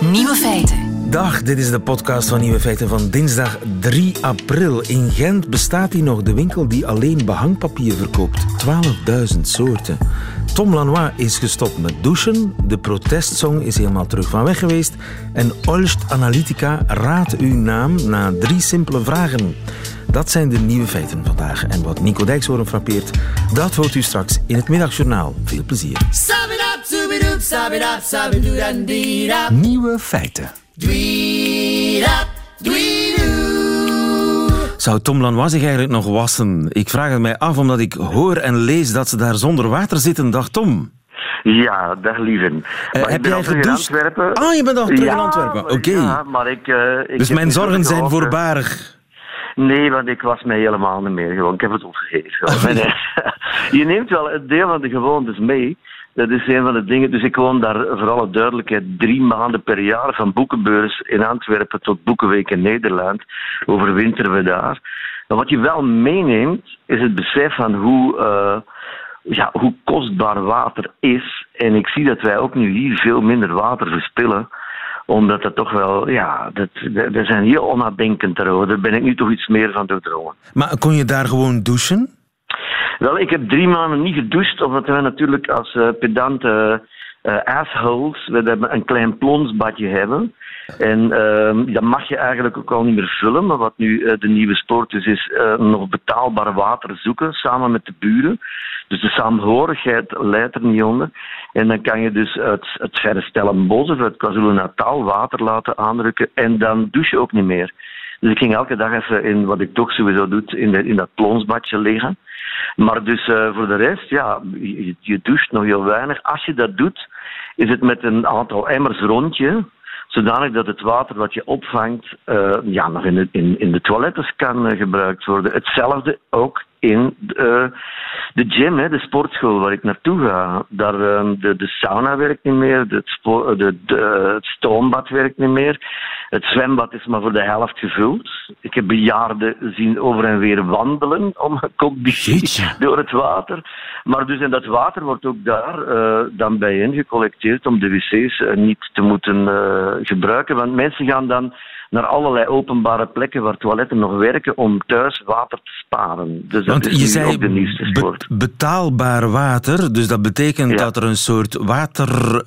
Nieuwe feiten. Dag, dit is de podcast van Nieuwe Feiten van dinsdag 3 april. In Gent bestaat hier nog de winkel die alleen behangpapier verkoopt. 12.000 soorten. Tom Lanois is gestopt met douchen. De protestsong is helemaal terug van weg geweest. En Olst Analytica raadt uw naam na drie simpele vragen. Dat zijn de nieuwe feiten vandaag. En wat Nico Dijkshoorn frappeert, dat hoort u straks in het middagjournaal. Veel plezier. Nieuwe feiten. Zou Tom Lanois zich eigenlijk nog wassen? Ik vraag het mij af omdat ik hoor en lees dat ze daar zonder water zitten. Dag Tom. Ja, dag lieven. Eh, Maar heb ik ben jij al terug in? Antwerpen. Ah, je bent al terug in Antwerpen. Oké. Ja, maar ik... eh, ik Dus mijn zorgen zijn voorbarig. Nee, want ik was mij helemaal niet meer gewoon. Ik heb het opgegeven. Eh, je neemt wel een deel van de gewoontes mee. Dat is een van de dingen. Dus ik woon daar voor alle duidelijkheid drie maanden per jaar. Van boekenbeurs in Antwerpen tot boekenweek in Nederland. Overwinteren we daar. Maar wat je wel meeneemt, is het besef van hoe, eh, ja, hoe kostbaar water is. En ik zie dat wij ook nu hier veel minder water verspillen omdat dat toch wel, ja, dat, zijn heel onnadenkend daarover. Daar ben ik nu toch iets meer van doordrongen. Maar kon je daar gewoon douchen? Wel, ik heb drie maanden niet gedoucht, omdat wij natuurlijk als eh, pedante eh, assholes, we hebben een klein plonsbadje hebben. En ehm, dat mag je eigenlijk ook al niet meer vullen, maar wat nu eh, de nieuwe sport is, is eh, nog betaalbaar water zoeken, samen met de buren. Dus de saamhorigheid leidt er niet onder. En dan kan je dus uit het verre Stellenbosch of uit KwaZulu-Natal water laten aandrukken en dan douche je ook niet meer. Dus ik ging elke dag even in, wat ik toch sowieso doe, in, in dat plonsbadje liggen. Maar dus eh, voor de rest, ja, je, je doucht nog heel weinig. Als je dat doet, is het met een aantal emmers rondje, zodanig dat het water wat je opvangt, eh, ja, nog in de, in, in de toiletten kan eh, gebruikt worden. Hetzelfde ook in eh, de gym, hè, de sportschool waar ik naartoe ga. Daar, eh, de, de sauna werkt niet meer, de, spo- de, de- het stoombad werkt niet meer. Het zwembad is maar voor de helft gevuld. Ik heb bejaarden zien over en weer wandelen om door het water. Maar dus en dat water wordt ook daar eh, dan bijeen gecollecteerd om de wc's eh, niet te moeten eh, gebruiken. Want mensen gaan dan naar allerlei openbare plekken waar toiletten nog werken om thuis water te sparen. Dus dat Want is je zei ook de nieuwste be- sport. betaalbaar water, dus dat betekent Ja. dat er een soort water,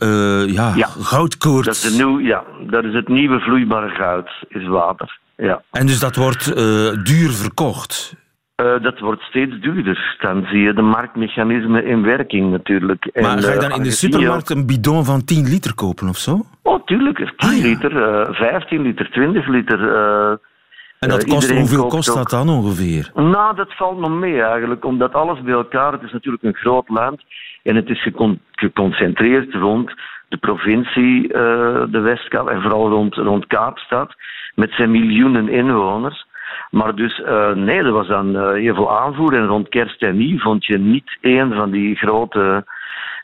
ja, Ja. goudkoorts... Dat is, de nieuw, ja, dat is het nieuwe vloeibare goud, is water. Ja. En dus dat wordt eh, duur verkocht. Eh, dat wordt steeds duurder. Dan zie je de marktmechanismen in werking natuurlijk. En, Maar ga je eh, dan in de supermarkt een bidon van 10 liter kopen of zo? Oh, tuurlijk. 10 Ah, ja. liter, eh 15 liter, 20 liter. eh, En dat eh, kost, hoeveel kost ook- dat dan ongeveer? Nou, dat valt nog mee eigenlijk, omdat alles bij elkaar, het is natuurlijk een groot land en het is gecon- geconcentreerd rond de provincie, eh, de Westkap, en vooral rond, rond Kaapstad, met zijn miljoenen inwoners. Maar dus, eh, nee, er was dan eh, heel veel aanvoer en rond kerst en nieuw vond je niet één van die grote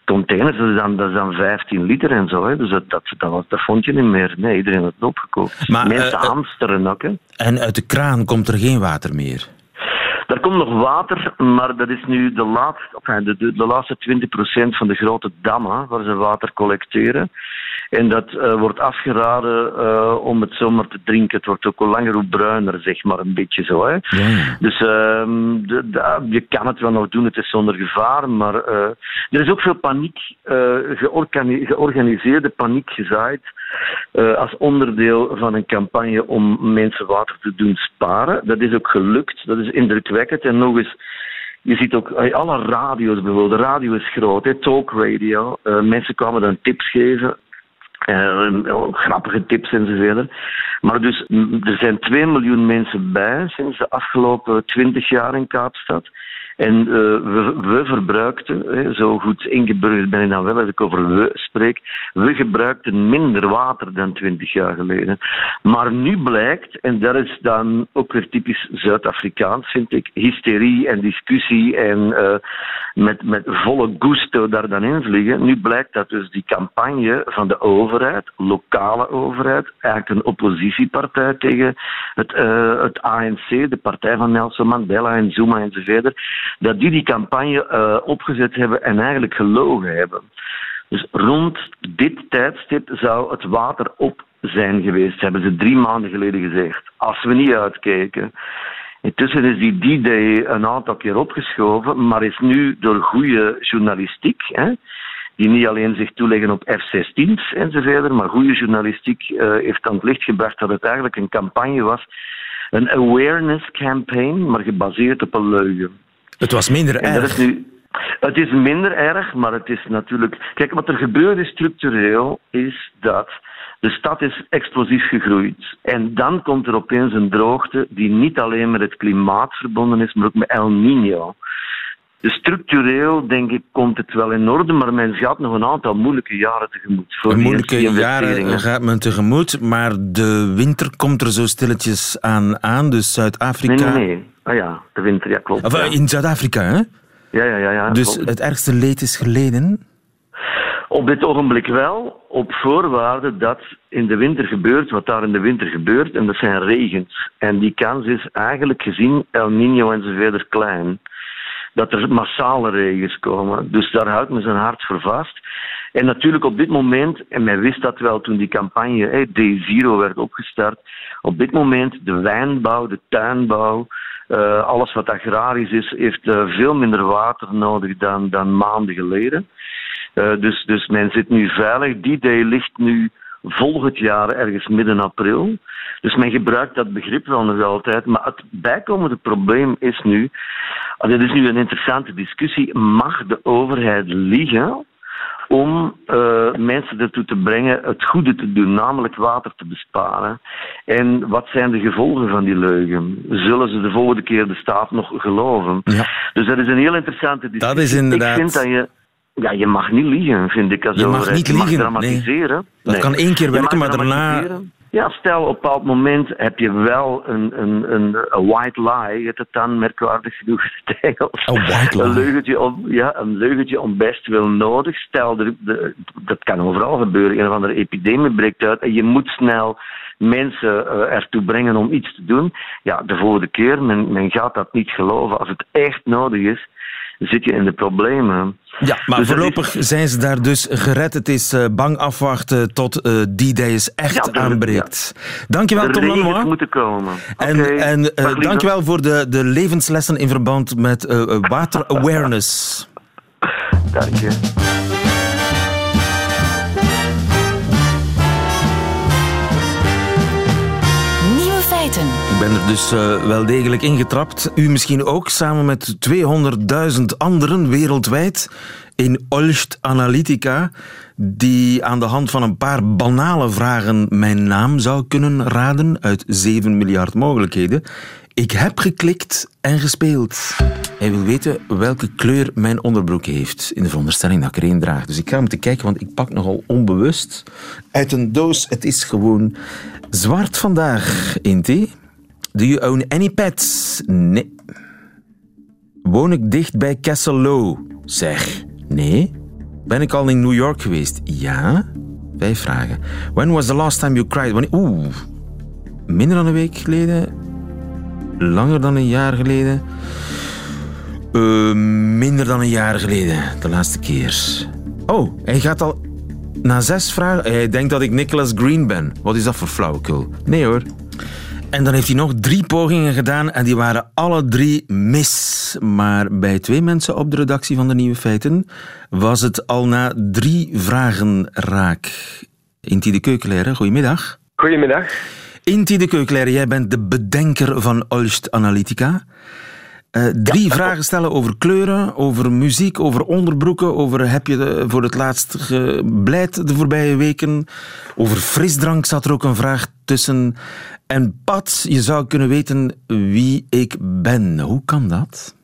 containers, dat is dan, dat is dan 15 liter en zo. Hè. Dus dat, dat, dat, dat vond je niet meer. Nee, iedereen had het opgekoopt. Maar, Mensen eh, hamsteren ook, hè. En uit de kraan komt er geen water meer. Er komt nog water, maar dat is nu de laatste, enfin, de, de, de laatste 20% van de grote dammen waar ze water collecteren. En dat eh, wordt afgeraden eh, om het zomaar te drinken. Het wordt ook hoe langer hoe bruiner, zeg maar, een beetje zo. Hè. Ja. Dus ehm, de, de- je kan het wel nog doen, het is zonder gevaar. Maar eh, er is ook veel paniek, georgani- georganiseerde paniek gezaaid. Eh, als onderdeel van een campagne om mensen water te doen sparen. Dat is ook gelukt, dat is indrukwekkend. En nog eens, je ziet ook alle radio's bijvoorbeeld. Radio is groot, hè, talk radio. Eh, mensen kwamen dan tips geven. Eh, grappige tips enzovoort. Maar dus, er zijn 2 miljoen mensen bij sinds de afgelopen 20 jaar in Kaapstad. En eh, we, we verbruikten, hè, zo goed ingeburgerd ben ik dan wel als ik over we spreek, we gebruikten minder water dan 20 jaar geleden. Maar nu blijkt, en dat is dan ook weer typisch Zuid-Afrikaans, vind ik, hysterie en discussie en eh, met, met volle gusto daar dan in vliegen. Nu blijkt dat dus die campagne van de overheid, lokale overheid, eigenlijk een oppositiepartij tegen het, eh, het ANC, de partij van Nelson Mandela en Zuma enzovoort, dat die die campagne eh, opgezet hebben en eigenlijk gelogen hebben. Dus rond dit tijdstip zou het water op zijn geweest, hebben ze drie maanden geleden gezegd. Als we niet uitkijken. Intussen is die D-Day een aantal keer opgeschoven, maar is nu door goede journalistiek, hè, die niet alleen zich toeleggen op F-16's enzovoort, maar goede journalistiek uh, heeft aan het licht gebracht dat het eigenlijk een campagne was, een awareness campaign, maar gebaseerd op een leugen. Het was minder erg. Nu, het is minder erg, maar het is natuurlijk. Kijk, wat er gebeurde structureel is dat de stad is explosief gegroeid. En dan komt er opeens een droogte die niet alleen met het klimaat verbonden is, maar ook met El Nino. Dus structureel, denk ik, komt het wel in orde, maar men gaat nog een aantal moeilijke jaren tegemoet. Voor moeilijke jaren gaat men tegemoet, maar de winter komt er zo stilletjes aan, aan dus Zuid-Afrika... Nee, nee, nee. Ah ja, de winter, ja, klopt. Of, In Zuid-Afrika, hè? Ja, ja, ja. ja dus het ergste leed is geleden? Op dit ogenblik wel, op voorwaarde dat in de winter gebeurt wat daar in de winter gebeurt, en dat zijn regens. En die kans is eigenlijk gezien El Nino enzovoort klein. Dat er massale regens komen. Dus daar houdt men zijn hart voor vast. En natuurlijk op dit moment, en men wist dat wel toen die campagne hey, D0 werd opgestart, op dit moment de wijnbouw, de tuinbouw, uh, alles wat agrarisch is, heeft uh, veel minder water nodig dan, dan maanden geleden. Uh, dus, dus men zit nu veilig. Die day ligt nu volgend jaar ergens midden april. Dus men gebruikt dat begrip wel nog altijd. Maar het bijkomende probleem is nu, dit is nu een interessante discussie, mag de overheid liegen om uh, mensen ertoe te brengen het goede te doen, namelijk water te besparen. En wat zijn de gevolgen van die leugen? Zullen ze de volgende keer de staat nog geloven? Ja. Dus dat is een heel interessante discussie. Dat is inderdaad... Ik vind dat je ja, je mag niet liegen, vind ik. Als je mag niet je liegen. Mag dramatiseren. Dat kan één keer werken, maar daarna... Ja, stel op een bepaald moment heb je wel een, een, een, een white lie, het dan merkwaardig genoeg Engels. Een white lie? Een leugentje om, ja, een leugentje om best wel nodig. Stel, de, de, dat kan overal gebeuren. Een of andere epidemie breekt uit en je moet snel mensen uh, ertoe brengen om iets te doen. Ja, de volgende keer, men, men gaat dat niet geloven. Als het echt nodig is, zit je in de problemen. Ja, maar dus voorlopig zijn ze daar dus gered. Het is uh, bang afwachten tot uh, die day echt ja, aanbreekt. Ja. Dankjewel, Tom Lanois. moeten komen. En, okay. en uh, dankjewel voor de, de levenslessen in verband met water awareness. Dank je. Ben er dus uh, wel degelijk ingetrapt. U misschien ook, samen met 200.000 anderen wereldwijd in Olst Analytica, die aan de hand van een paar banale vragen mijn naam zou kunnen raden uit 7 miljard mogelijkheden. Ik heb geklikt en gespeeld. Hij wil weten welke kleur mijn onderbroek heeft, in de veronderstelling dat ik er één draag. Dus ik ga hem te kijken, want ik pak nogal onbewust uit een doos. Het is gewoon zwart vandaag, Inti. Do you own any pets? Nee. Woon ik dicht bij Castle Low? Zeg, nee. Ben ik al in New York geweest? Ja. Vijf vragen. When was the last time you cried? Oeh. Minder dan een week geleden? Langer dan een jaar geleden? Uh, minder dan een jaar geleden. De laatste keer. Oh, hij gaat al na zes vragen. Hij denkt dat ik Nicholas Green ben. Wat is dat voor flauwekul? Nee hoor. En dan heeft hij nog drie pogingen gedaan en die waren alle drie mis. Maar bij twee mensen op de redactie van de Nieuwe Feiten was het al na drie vragen raak. Inti de Keukenleren, goedemiddag. Goedemiddag. Inti de Keukenleren, jij bent de bedenker van Olst Analytica. Uh, drie vragen stellen over kleuren, over muziek, over onderbroeken, over heb je voor het laatst gebleid de voorbije weken. Over frisdrank zat er ook een vraag tussen. En Pat, je zou kunnen weten wie ik ben. Hoe kan dat?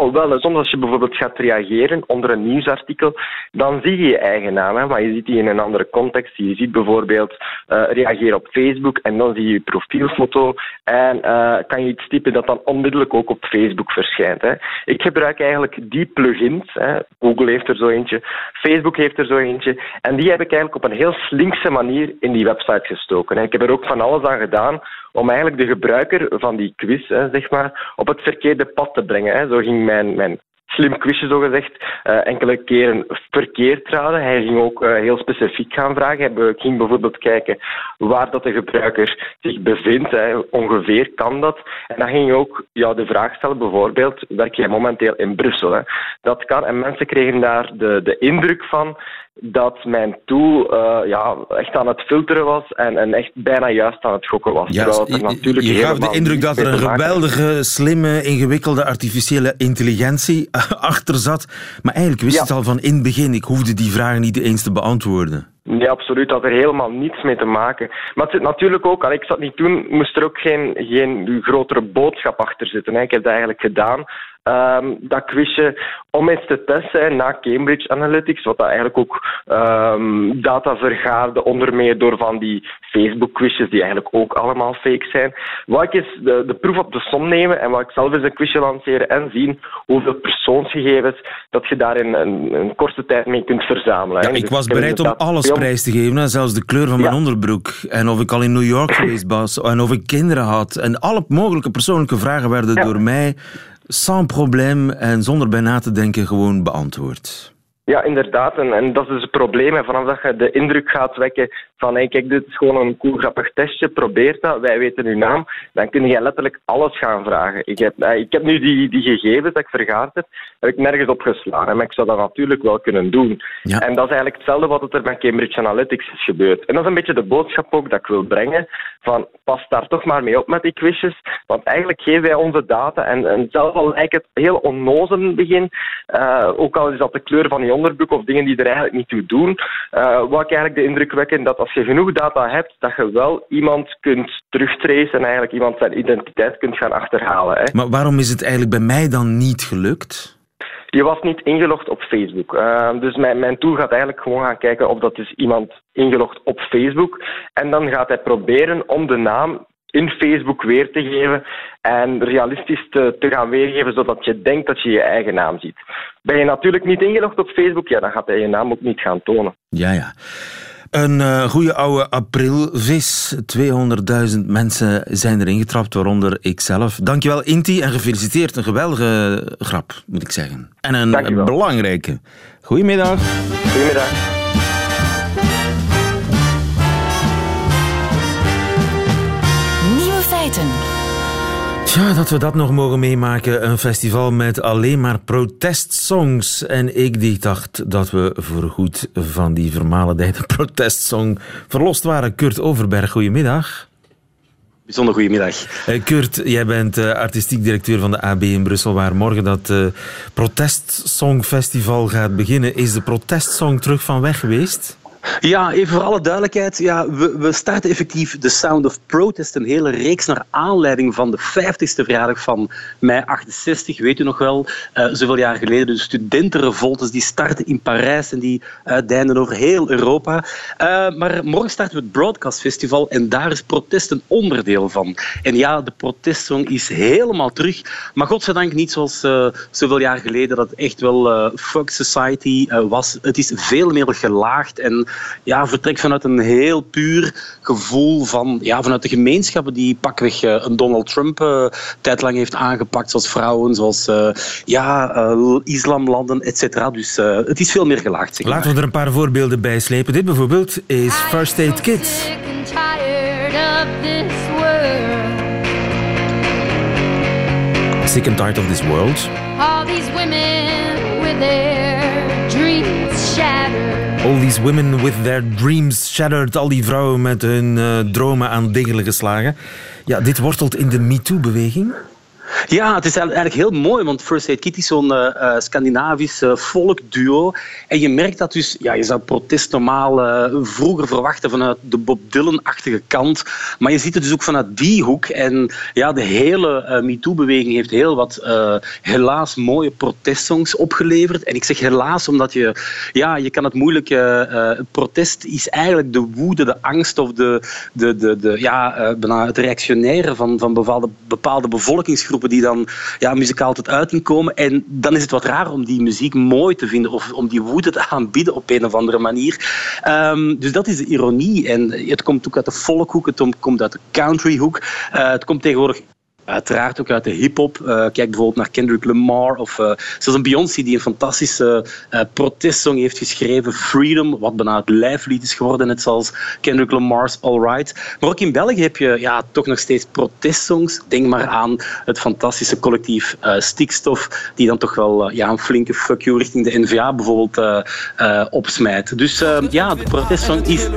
Oh, wel, soms als je bijvoorbeeld gaat reageren onder een nieuwsartikel, dan zie je je eigen naam, hè, maar je ziet die in een andere context. Je ziet bijvoorbeeld uh, reageren op Facebook en dan zie je je profielfoto en uh, kan je iets typen dat dan onmiddellijk ook op Facebook verschijnt. Hè. Ik gebruik eigenlijk die plugins. Hè. Google heeft er zo eentje, Facebook heeft er zo eentje en die heb ik eigenlijk op een heel slinkse manier in die website gestoken. Hè. Ik heb er ook van alles aan gedaan om eigenlijk de gebruiker van die quiz hè, zeg maar, op het verkeerde pad te brengen. Hè. Zo ging mijn, mijn slim quizje zogezegd uh, enkele keren verkeerd raden. Hij ging ook uh, heel specifiek gaan vragen. Hij ging bijvoorbeeld kijken waar dat de gebruiker zich bevindt. Hè. Ongeveer kan dat. En dan ging je ook ja, de vraag stellen, bijvoorbeeld, werk jij momenteel in Brussel? Hè? Dat kan. En mensen kregen daar de, de indruk van dat mijn tool uh, ja, echt aan het filteren was en, en echt bijna juist aan het gokken was. Ja, je, natuurlijk je gaf de indruk dat er een geweldige, slimme, ingewikkelde artificiële intelligentie achter zat. Maar eigenlijk wist ja. het al van in het begin. Ik hoefde die vragen niet eens te beantwoorden. Nee, absoluut. Dat had er helemaal niets mee te maken. Maar het zit natuurlijk ook, als ik zat niet toen, moest er ook geen, geen grotere boodschap achter zitten. Hè. Ik heb dat eigenlijk gedaan um, dat quizje om eens te testen na Cambridge Analytics, wat dat eigenlijk ook um, data vergaarde, onder meer door van die Facebook-quizjes die eigenlijk ook allemaal fake zijn. Wat ik eens de, de proef op de som nemen en wat ik zelf eens een quizje lanceren en zien hoeveel persoonsgegevens dat je daar in een, een korte tijd mee kunt verzamelen. Ja, ik dus was bereid om alles prijs te geven, zelfs de kleur van mijn onderbroek en of ik al in New York geweest was en of ik kinderen had en alle mogelijke persoonlijke vragen werden door mij sans probleem en zonder bij na te denken gewoon beantwoord. Ja, inderdaad. En, dat is het probleem. En vanaf dat je de indruk gaat wekken van hey, kijk, dit is gewoon een cool grappig testje, probeer dat, wij weten uw naam, dan kun je letterlijk alles gaan vragen. Ik heb, eh, ik heb nu die, die gegevens dat ik vergaard heb, heb ik nergens op geslagen, maar ik zou dat natuurlijk wel kunnen doen. Ja. En dat is eigenlijk hetzelfde wat er met Cambridge Analytics is gebeurd. En dat is een beetje de boodschap ook dat ik wil brengen, van pas daar toch maar mee op met die quizjes, want eigenlijk geven wij onze data en, en zelf al lijkt het heel onnozel in het begin, uh, ook al is dat de kleur van je onderbroek of dingen die er eigenlijk niet toe doen, uh, wat ik eigenlijk de indruk wekken dat als je genoeg data hebt, dat je wel iemand kunt terugtracen en eigenlijk iemand zijn identiteit kunt gaan achterhalen. Hè. Maar waarom is het eigenlijk bij mij dan niet gelukt? Je was niet ingelogd op Facebook. Uh, dus mijn, mijn tool gaat eigenlijk gewoon gaan kijken of dat is iemand ingelogd op Facebook. En dan gaat hij proberen om de naam in Facebook weer te geven en realistisch te, te, gaan weergeven, zodat je denkt dat je je eigen naam ziet. Ben je natuurlijk niet ingelogd op Facebook, ja, dan gaat hij je naam ook niet gaan tonen. Ja, ja. Een uh, goede oude aprilvis. 200.000 mensen zijn erin getrapt, waaronder ikzelf. Dankjewel Inti en gefeliciteerd. Een geweldige grap, moet ik zeggen. En een belangrijke. Goedemiddag. Goedemiddag. Ja, dat we dat nog mogen meemaken. Een festival met alleen maar protestsongs. En ik die dacht dat we voorgoed van die vermalendijde protestsong verlost waren. Kurt Overberg, goedemiddag. Bijzonder goedemiddag. Uh, Kurt, jij bent uh, artistiek directeur van de AB in Brussel, waar morgen dat uh, protestsongfestival gaat beginnen. Is de protestsong terug van weg geweest? Ja, even voor alle duidelijkheid. Ja, we, we starten effectief The Sound of Protest, een hele reeks naar aanleiding van de 50ste verjaardag van mei 68. Weet u nog wel, uh, zoveel jaar geleden. De studentenrevoltes die starten in Parijs en die uitdeinden over heel Europa. Uh, maar morgen starten we het Broadcast Festival en daar is protest een onderdeel van. En ja, de protestsong is helemaal terug. Maar godzijdank niet zoals uh, zoveel jaar geleden dat het echt wel Fuck Society was. Het is veel meer gelaagd en ja, vertrekt vanuit een heel puur gevoel van, ja, vanuit de gemeenschappen die pakweg uh, een Donald Trump uh, tijdlang heeft aangepakt, zoals vrouwen, zoals uh, ja, islamlanden, et cetera. Dus het is veel meer gelaagd. Zeg Laten we er een paar voorbeelden bij slepen. Dit bijvoorbeeld is First Aid Kids. Sick and tired of this world. All these women with their dreams shattered. All these women with their dreams shattered. Al die vrouwen met hun uh, dromen aan diggelen geslagen. Ja, dit wortelt in de MeToo-beweging. Ja, het is eigenlijk heel mooi, want First Aid Kit is zo'n uh, Scandinavisch uh, folkduo. En je merkt dat dus, ja, je zou protest normaal vroeger verwachten vanuit de Bob Dylan-achtige kant. Maar je ziet het dus ook vanuit die hoek. En ja, de hele MeToo-beweging heeft heel wat helaas mooie protestsongs opgeleverd. En ik zeg helaas omdat je, ja, je kan het moeilijk... protest is eigenlijk de woede, de angst of de, de, de, de, ja, het reactionaire van, van bepaalde, bepaalde bevolkingsgroepen die dan ja, muzikaal tot uiting komen. En dan is het wat raar om die muziek mooi te vinden of om die woede te aanbieden op een of andere manier. Um, dus dat is de ironie. En het komt ook uit de folkhoek, het komt uit de countryhoek. Uh, het komt tegenwoordig uiteraard ook uit de hip-hop. Uh, kijk bijvoorbeeld naar Kendrick Lamar of uh, zelfs een Beyoncé die een fantastische uh, protestsong heeft geschreven, Freedom, wat bijna het lijflied is geworden, net zoals Kendrick Lamar's All Right. Maar ook in België heb je ja, toch nog steeds protestsongs. Denk maar aan het fantastische collectief Stikstof, die dan toch wel ja, een flinke fuck you richting de NVA bijvoorbeeld opsmijt. Dus ja, de protestsong is...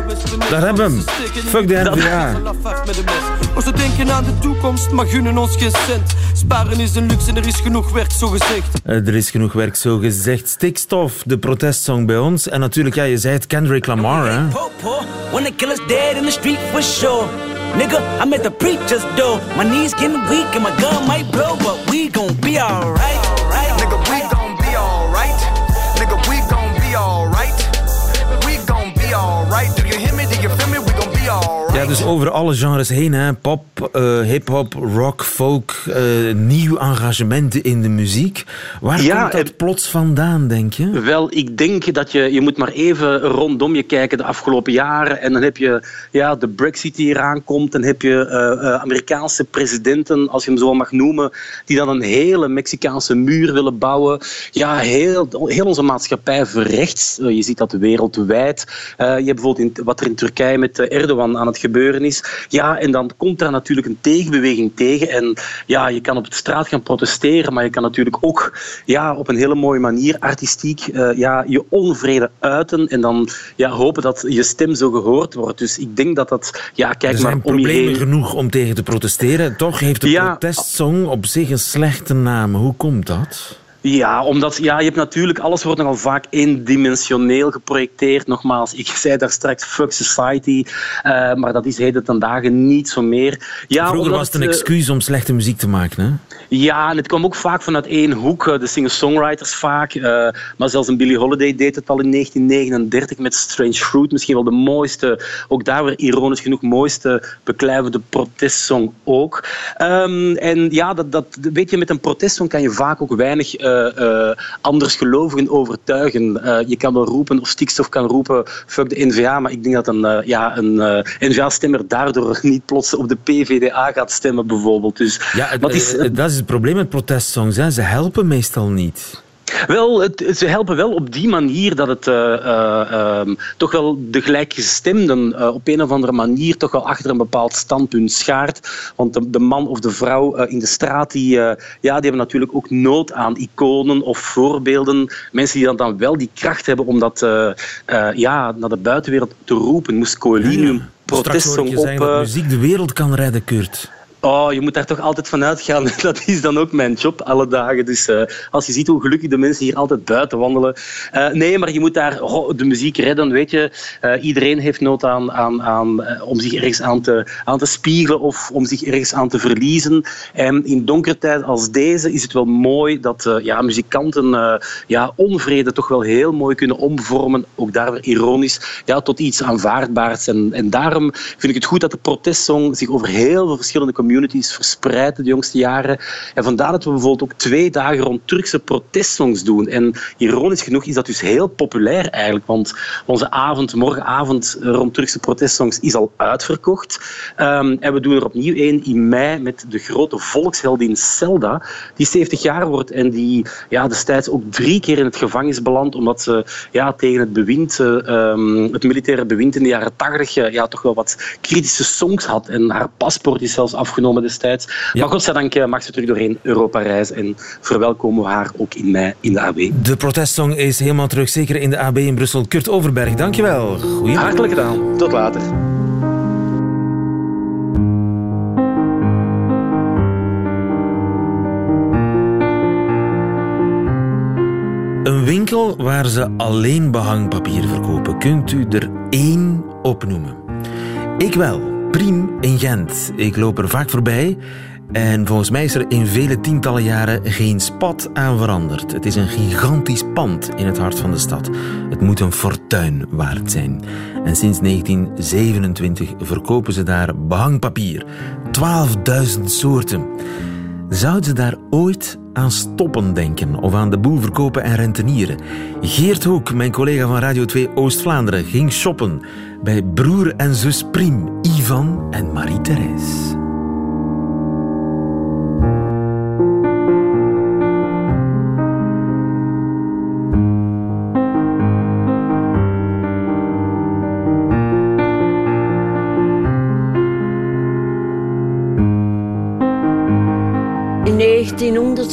Daar hebben we hem. Fuck de NVA. We denken aan de toekomst, maar gunnen ons geen cent. Sparen is een luxe en er is genoeg werk, zo gezegd. Eh, er is genoeg werk, zo gezegd. Stikstof, de protestsong bij ons. En natuurlijk, ja, je zei het, Kendrick Lamar, hè. When the killer's dead in the street for sure. Nigga, I'm at the preacher's door. My knees getting weak and my gun might blow, but we gon' be alright. Nigga, Ja, dus over alle genres heen. Hè. Pop, uh, hip-hop, rock, folk, uh, nieuw engagement in de muziek. Waar ja, komt dat plots vandaan, denk je? Wel, ik denk dat je, je moet maar even rondom je kijken de afgelopen jaren. En dan heb je ja, de Brexit die eraan komt. Dan heb je uh, Amerikaanse presidenten, als je hem zo mag noemen, die dan een hele Mexicaanse muur willen bouwen. Ja, heel, heel onze maatschappij verrechts. je ziet dat wereldwijd. je hebt bijvoorbeeld in, wat er in Turkije met Erdogan aan het gebeuren is. Ja, en dan komt er natuurlijk een tegenbeweging tegen. En ja, je kan op de straat gaan protesteren, maar je kan natuurlijk ook ja, op een hele mooie manier artistiek uh, ja, je onvrede uiten en dan ja, hopen dat je stem zo gehoord wordt. Dus ik denk dat dat... Ja, kijk er zijn maar om problemen genoeg om tegen te protesteren. Toch heeft de ja, protestsong op zich een slechte naam. Hoe komt dat? Ja, omdat ja, je hebt natuurlijk, alles wordt nogal vaak eendimensioneel geprojecteerd. Nogmaals, ik zei daar straks fuck society, uh, maar dat is heden ten dagen niet zo meer. Ja, Vroeger was het een excuus om slechte muziek te maken, hè? Ja, en het kwam ook vaak vanuit één hoek. Eh, de singer-songwriters vaak. Uh, maar zelfs een Billie Holiday deed het al in 1939 met Strange Fruit. Misschien wel de mooiste, ook daar weer ironisch genoeg, mooiste beklijvende protestsong ook. Um, en ja, dat, dat, weet je, met een protestsong kan je vaak ook weinig anders gelovigen overtuigen. je kan wel roepen, of stikstof kan roepen, fuck de NVA, maar ik denk dat een, ja, een NVA-stemmer daardoor niet plots op de PVDA gaat stemmen, bijvoorbeeld. Dus, ja, dat is, dat is het probleem met protestsongs. Hè. Ze helpen meestal niet. Wel, het, ze helpen wel op die manier dat het uh, uh, um, toch wel de gelijkgestemden uh, op een of andere manier toch wel achter een bepaald standpunt schaart. Want de, de man of de vrouw in de straat, die, ja, die hebben natuurlijk ook nood aan iconen of voorbeelden. Mensen die dan, dan wel die kracht hebben om dat ja, naar de buitenwereld te roepen. Moest Coelinium ja, protestsong op... dat muziek de wereld kan redden, Kurt. Oh, je moet daar toch altijd van uitgaan. Dat is dan ook mijn job alle dagen. Dus uh, als je ziet hoe gelukkig de mensen hier altijd buiten wandelen. Uh, nee, maar je moet daar de muziek redden. Weet je, uh, iedereen heeft nood aan, aan, aan om zich ergens aan te, aan te spiegelen of om zich ergens aan te verliezen. En in donkere tijd als deze is het wel mooi dat ja, muzikanten ja, onvrede toch wel heel mooi kunnen omvormen. Ook daar weer ironisch. Ja, tot iets aanvaardbaars. En, en daarom vind ik het goed dat de protestsong zich over heel veel verschillende communities verspreid de jongste jaren. En vandaar dat we bijvoorbeeld ook twee dagen rond Turkse protestsongs doen. En ironisch genoeg is dat dus heel populair eigenlijk, want onze avond, morgenavond rond Turkse protestsongs is al uitverkocht. Um, en we doen er opnieuw één in mei met de grote volksheldin Selda, die 70 jaar wordt en die ja, destijds ook drie keer in het gevangenis belandt, omdat ze ja, tegen het bewind, um, het militaire bewind in de jaren 80 ja, toch wel wat kritische songs had. En haar paspoort is zelfs afgenomen genomen destijds. Ja. Maar godzijdank eh, mag ze terug doorheen Europa reizen en verwelkomen we haar ook in mei in de AB. De protestsong is helemaal terug, zeker in de AB in Brussel. Kurt Overberg, dankjewel. Hartelijk gedaan. Tot later. Een winkel waar ze alleen behangpapier verkopen. Kunt u er één opnoemen? Ik wel. Priem in Gent. Ik loop er vaak voorbij en volgens mij is er in vele tientallen jaren geen spat aan veranderd. Het is een gigantisch pand in het hart van de stad. Het moet een fortuin waard zijn. En sinds 1927 verkopen ze daar behangpapier. 12.000 soorten. Zouden ze daar ooit aan stoppen denken of aan de boel verkopen en rentenieren? Geert Hoek, mijn collega van Radio 2 Oost-Vlaanderen, ging shoppen bij broer en zus Priem, Ivan en Marie-Thérèse.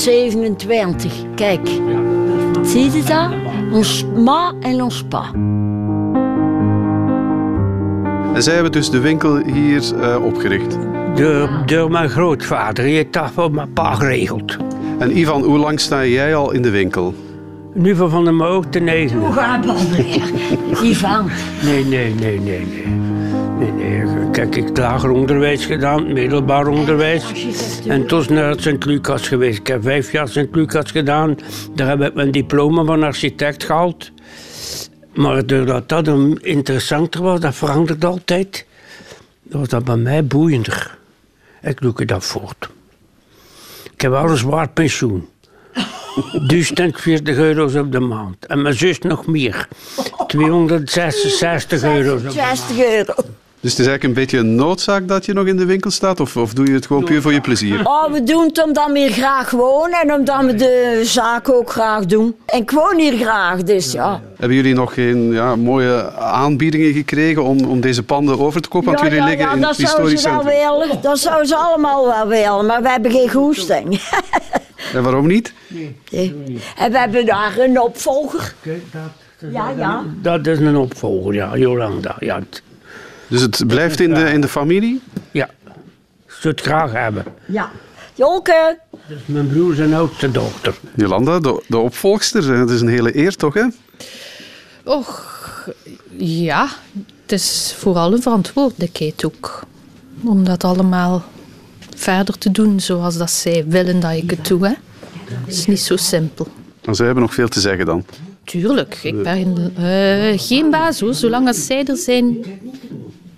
1927. Kijk, zie je dat? Ons ma en ons pa. En zij hebben dus de winkel hier uh, opgericht. Door, door mijn grootvader. Die heeft dat voor mijn pa geregeld. En Ivan, hoe lang sta jij al in de winkel? Nu van Van der Moog te negen. Hoe gaat het? Ivan? Nee, nee, nee, nee, nee. Kijk, ik heb lager onderwijs gedaan, middelbaar onderwijs. En toen naar Sint-Lucas geweest. Ik heb vijf jaar Sint-Lucas gedaan. Daar heb ik mijn diploma van architect gehaald. Maar doordat dat interessanter was, dat veranderde altijd, was dat bij mij boeiender. Ik doe dat voort. Ik heb wel een zwaar pensioen. Dus 40 euro's op de maand. En mijn zus nog meer. 266 euro's op de maand. 60 euro. Dus het is eigenlijk een beetje een noodzaak dat je nog in de winkel staat? Of, of doe je het gewoon puur voor je plezier? Oh, we doen het omdat we hier graag wonen en omdat we de zaak ook graag doen. En ik woon hier graag, dus ja. Hebben jullie nog geen ja, mooie aanbiedingen gekregen om, om deze panden over te kopen? Want jullie liggen ja, in dat het historisch zouden ze centrum. wel willen. Dat zouden ze allemaal wel willen, maar we hebben geen goesting. En waarom niet? Nee. En we hebben daar een opvolger. Ja, ja. Dat is een opvolger, ja, Jolanda. Ja, het- Dus het blijft in de, in de familie? ja. Ze het graag hebben. Ja. Jolke. Dat is mijn broer zijn oudste dochter. Jolanda, de, de opvolgster, dat is een hele eer toch? Hè? Och, ja. Het is vooral een verantwoordelijkheid ook. Om dat allemaal verder te doen zoals dat zij willen dat ik het doe. Hè. Het is niet zo simpel. Maar zij hebben nog veel te zeggen dan. Tuurlijk, ik ben eh, geen baas hoor. Zolang als zij er zijn,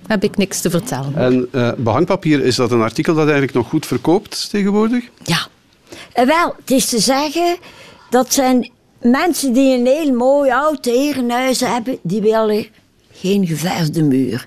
heb ik niks te vertellen. En eh, behangpapier, is dat een artikel dat eigenlijk nog goed verkoopt tegenwoordig? Ja. En wel, het is te zeggen, dat zijn mensen die een heel mooi oud herenhuis hebben, die willen geen geverfde muur.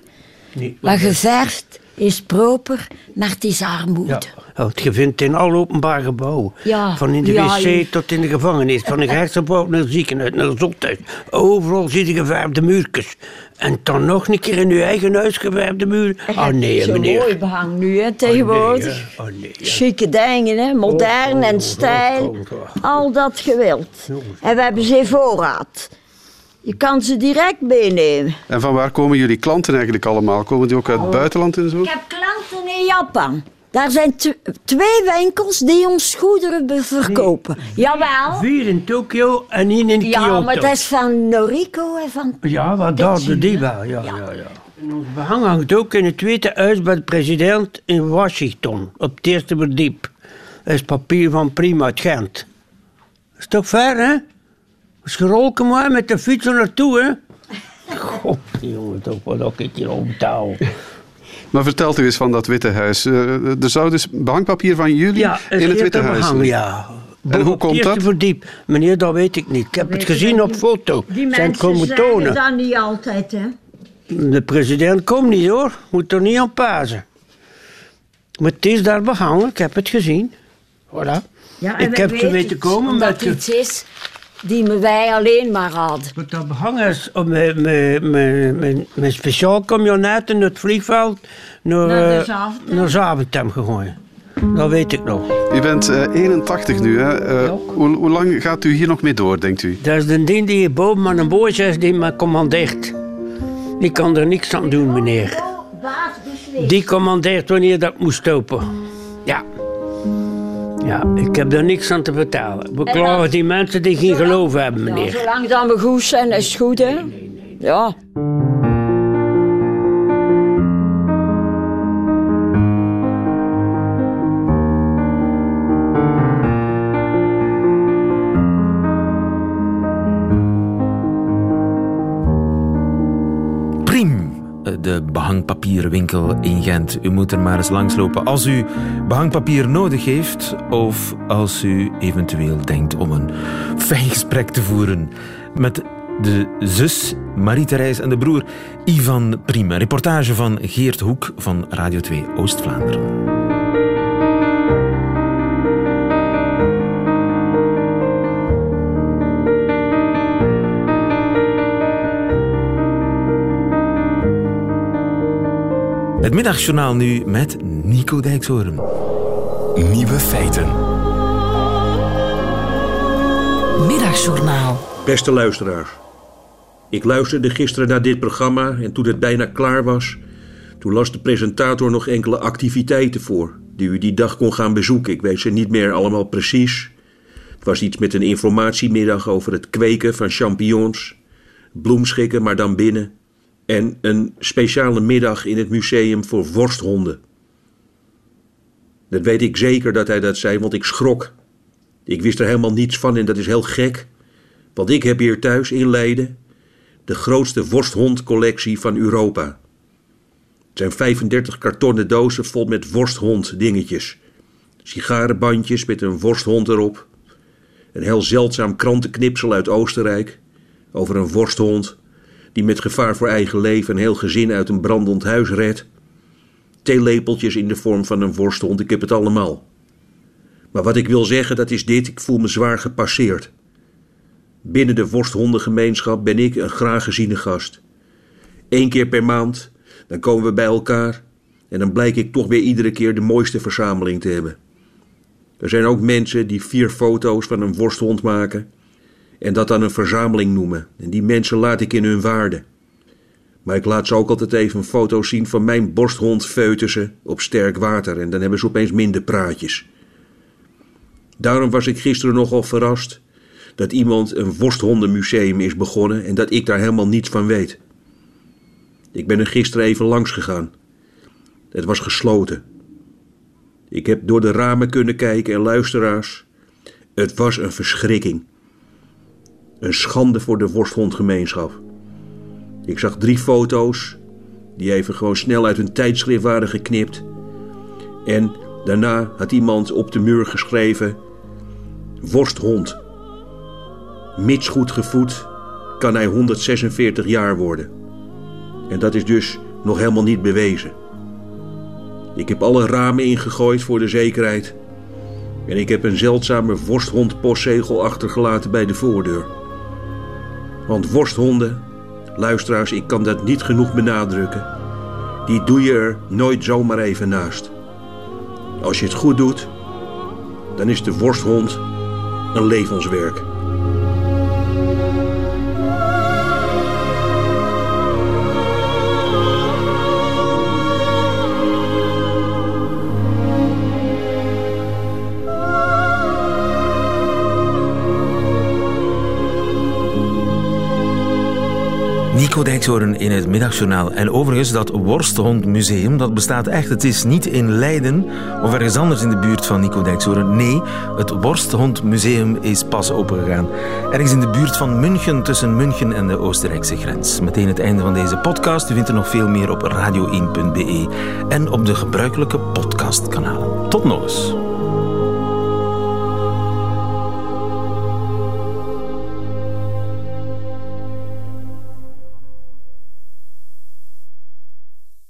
Nee, Maar geverfd is proper, maar het is armoede. Ja, want je vindt in alle openbaar gebouwen. Ja, Van in de ja, wc je- tot in de gevangenis. Van de gerechtsgebouw naar het ziekenhuis, naar het zothuis. Overal zie je geverfde muurtjes. En dan nog een keer in uw eigen huis geverfde muur. Ah nee, Zo meneer. mooi behang nu, hè, tegenwoordig. Oh nee. Chique dingen, hè? modern Oh, oh, en oh, stijl. oh, oh. Al dat gewild. En we hebben ze in voorraad. Je kan ze direct meenemen. En van waar komen jullie klanten eigenlijk allemaal? Komen die ook uit het buitenland en zo? Ik heb klanten in Japan. Daar zijn tw- twee winkels die ons goederen verkopen. Jawel. Vier in Tokio en één in Ja, Kyoto. maar dat is van Noriko en van... Ja, wat daar de die wel. Ja, ja. Ja, En ons behang hangt ook in het Witte Huis bij de president in Washington. Op het eerste verdiep. Dat is papier van Prima uit Gent. Dat is toch ver, hè? Als je rolken maar met de fiets er naartoe, hè? God, jongen, toch wat ook ik hier op touw. Maar vertelt u eens van dat Witte Huis. Eh, er zou dus behangpapier van jullie Ja, in het Witte Huis behang, zijn. ja. En hoe komt dat? verdiep. Meneer, dat weet ik niet. Ik heb het gezien op foto. Die Zijn mensen komen tonen. dat niet altijd, hè. De president komt niet hoor, moet er niet aan pazen. Maar het is daar behangen, ik heb het gezien. Voilà. Ja, en ik heb ze weten komen omdat met het iets is die me- wij alleen maar hadden. Wat dat behangen is op mijn, mijn, mijn, mijn, mijn speciaal camionet in het vliegveld naar, Naar eh, Zaventem. gegooid. Dat weet ik nog. U bent eh, 81 nu. Hè? Eh, hoe, hoe lang gaat u hier nog mee door, denkt u? Dat is de ding die hier boven aan een boos is die me commandeert. Die kan er niks aan doen, meneer. Beslist. Die commandeert wanneer dat moet stoppen. Ja. Ja, ik heb daar niks aan te vertellen. We klagen die mensen die geen geloof hebben, Ja, meneer. zolang dat we goed zijn, is het goed, hè. Ja. Behangpapierwinkel in Gent. U moet er maar eens langslopen als u behangpapier nodig heeft of als u eventueel denkt om een fijn gesprek te voeren met de zus Marie-Therese en de broer Ivan Priem. Een reportage van Geert Hoek van Radio 2 Oost-Vlaanderen. Het middagjournaal nu met Nico Dijkshoorn. Nieuwe feiten. Middagjournaal. Beste luisteraars. Ik luisterde gisteren naar dit programma en toen het bijna klaar was, toen las de presentator nog enkele activiteiten voor die u die dag kon gaan bezoeken. Ik weet ze niet meer allemaal precies. Het was iets met een informatiemiddag over het kweken van champignons, bloemschikken, maar dan binnen, en een speciale middag in het museum voor worsthonden. Dat weet ik zeker dat hij dat zei, want ik schrok. Ik wist er helemaal niets van en dat is heel gek. Want ik heb hier thuis in Leiden de grootste worsthondcollectie van Europa. Het zijn 35 kartonnen dozen vol met worsthond dingetjes. Sigarenbandjes met een worsthond erop. Een heel zeldzaam krantenknipsel uit Oostenrijk over een worsthond die met gevaar voor eigen leven een heel gezin uit een brandend huis redt. Theelepeltjes in de vorm van een worsthond, ik heb het allemaal. Maar wat ik wil zeggen, dat is dit: ik voel me zwaar gepasseerd. Binnen de worsthondengemeenschap ben ik een graag geziene gast. Eén keer per maand, dan komen we bij elkaar en dan blijk ik toch weer iedere keer de mooiste verzameling te hebben. Er zijn ook mensen die vier foto's van een worsthond maken en dat dan een verzameling noemen. En die mensen laat ik in hun waarde. Maar ik laat ze ook altijd even foto's zien van mijn borsthond Feutussen op sterk water en dan hebben ze opeens minder praatjes. Daarom was ik gisteren nogal verrast dat iemand een worsthondenmuseum is begonnen en dat ik daar helemaal niets van weet. Ik ben er gisteren even langs gegaan. Het was gesloten. Ik heb door de ramen kunnen kijken en luisteraars. Het was een verschrikking. Een schande voor de worsthondgemeenschap. Ik zag drie foto's die even gewoon snel uit een tijdschrift waren geknipt. En daarna had iemand op de muur geschreven: Worsthond. Mits goed gevoed kan hij 146 jaar worden. En dat is dus nog helemaal niet bewezen. Ik heb alle ramen ingegooid voor de zekerheid. En ik heb een zeldzame worsthond-postzegel achtergelaten bij de voordeur. Want worsthonden, luisteraars, ik kan dat niet genoeg benadrukken. Die doe je er nooit zomaar even naast. Als je het goed doet, dan is de worsthond een levenswerk. Nico Dijkshoorn in het Middagjournaal. En overigens, dat Worsthondmuseum, dat bestaat echt. Het is niet in Leiden of ergens anders in de buurt van Nico Dijkshoorn. Nee, het Worsthondmuseum is pas opengegaan. Ergens in de buurt van München, tussen München en de Oostenrijkse grens. Meteen het einde van deze podcast. U vindt er nog veel meer op radio1.be en op de gebruikelijke podcastkanalen. Tot nog eens.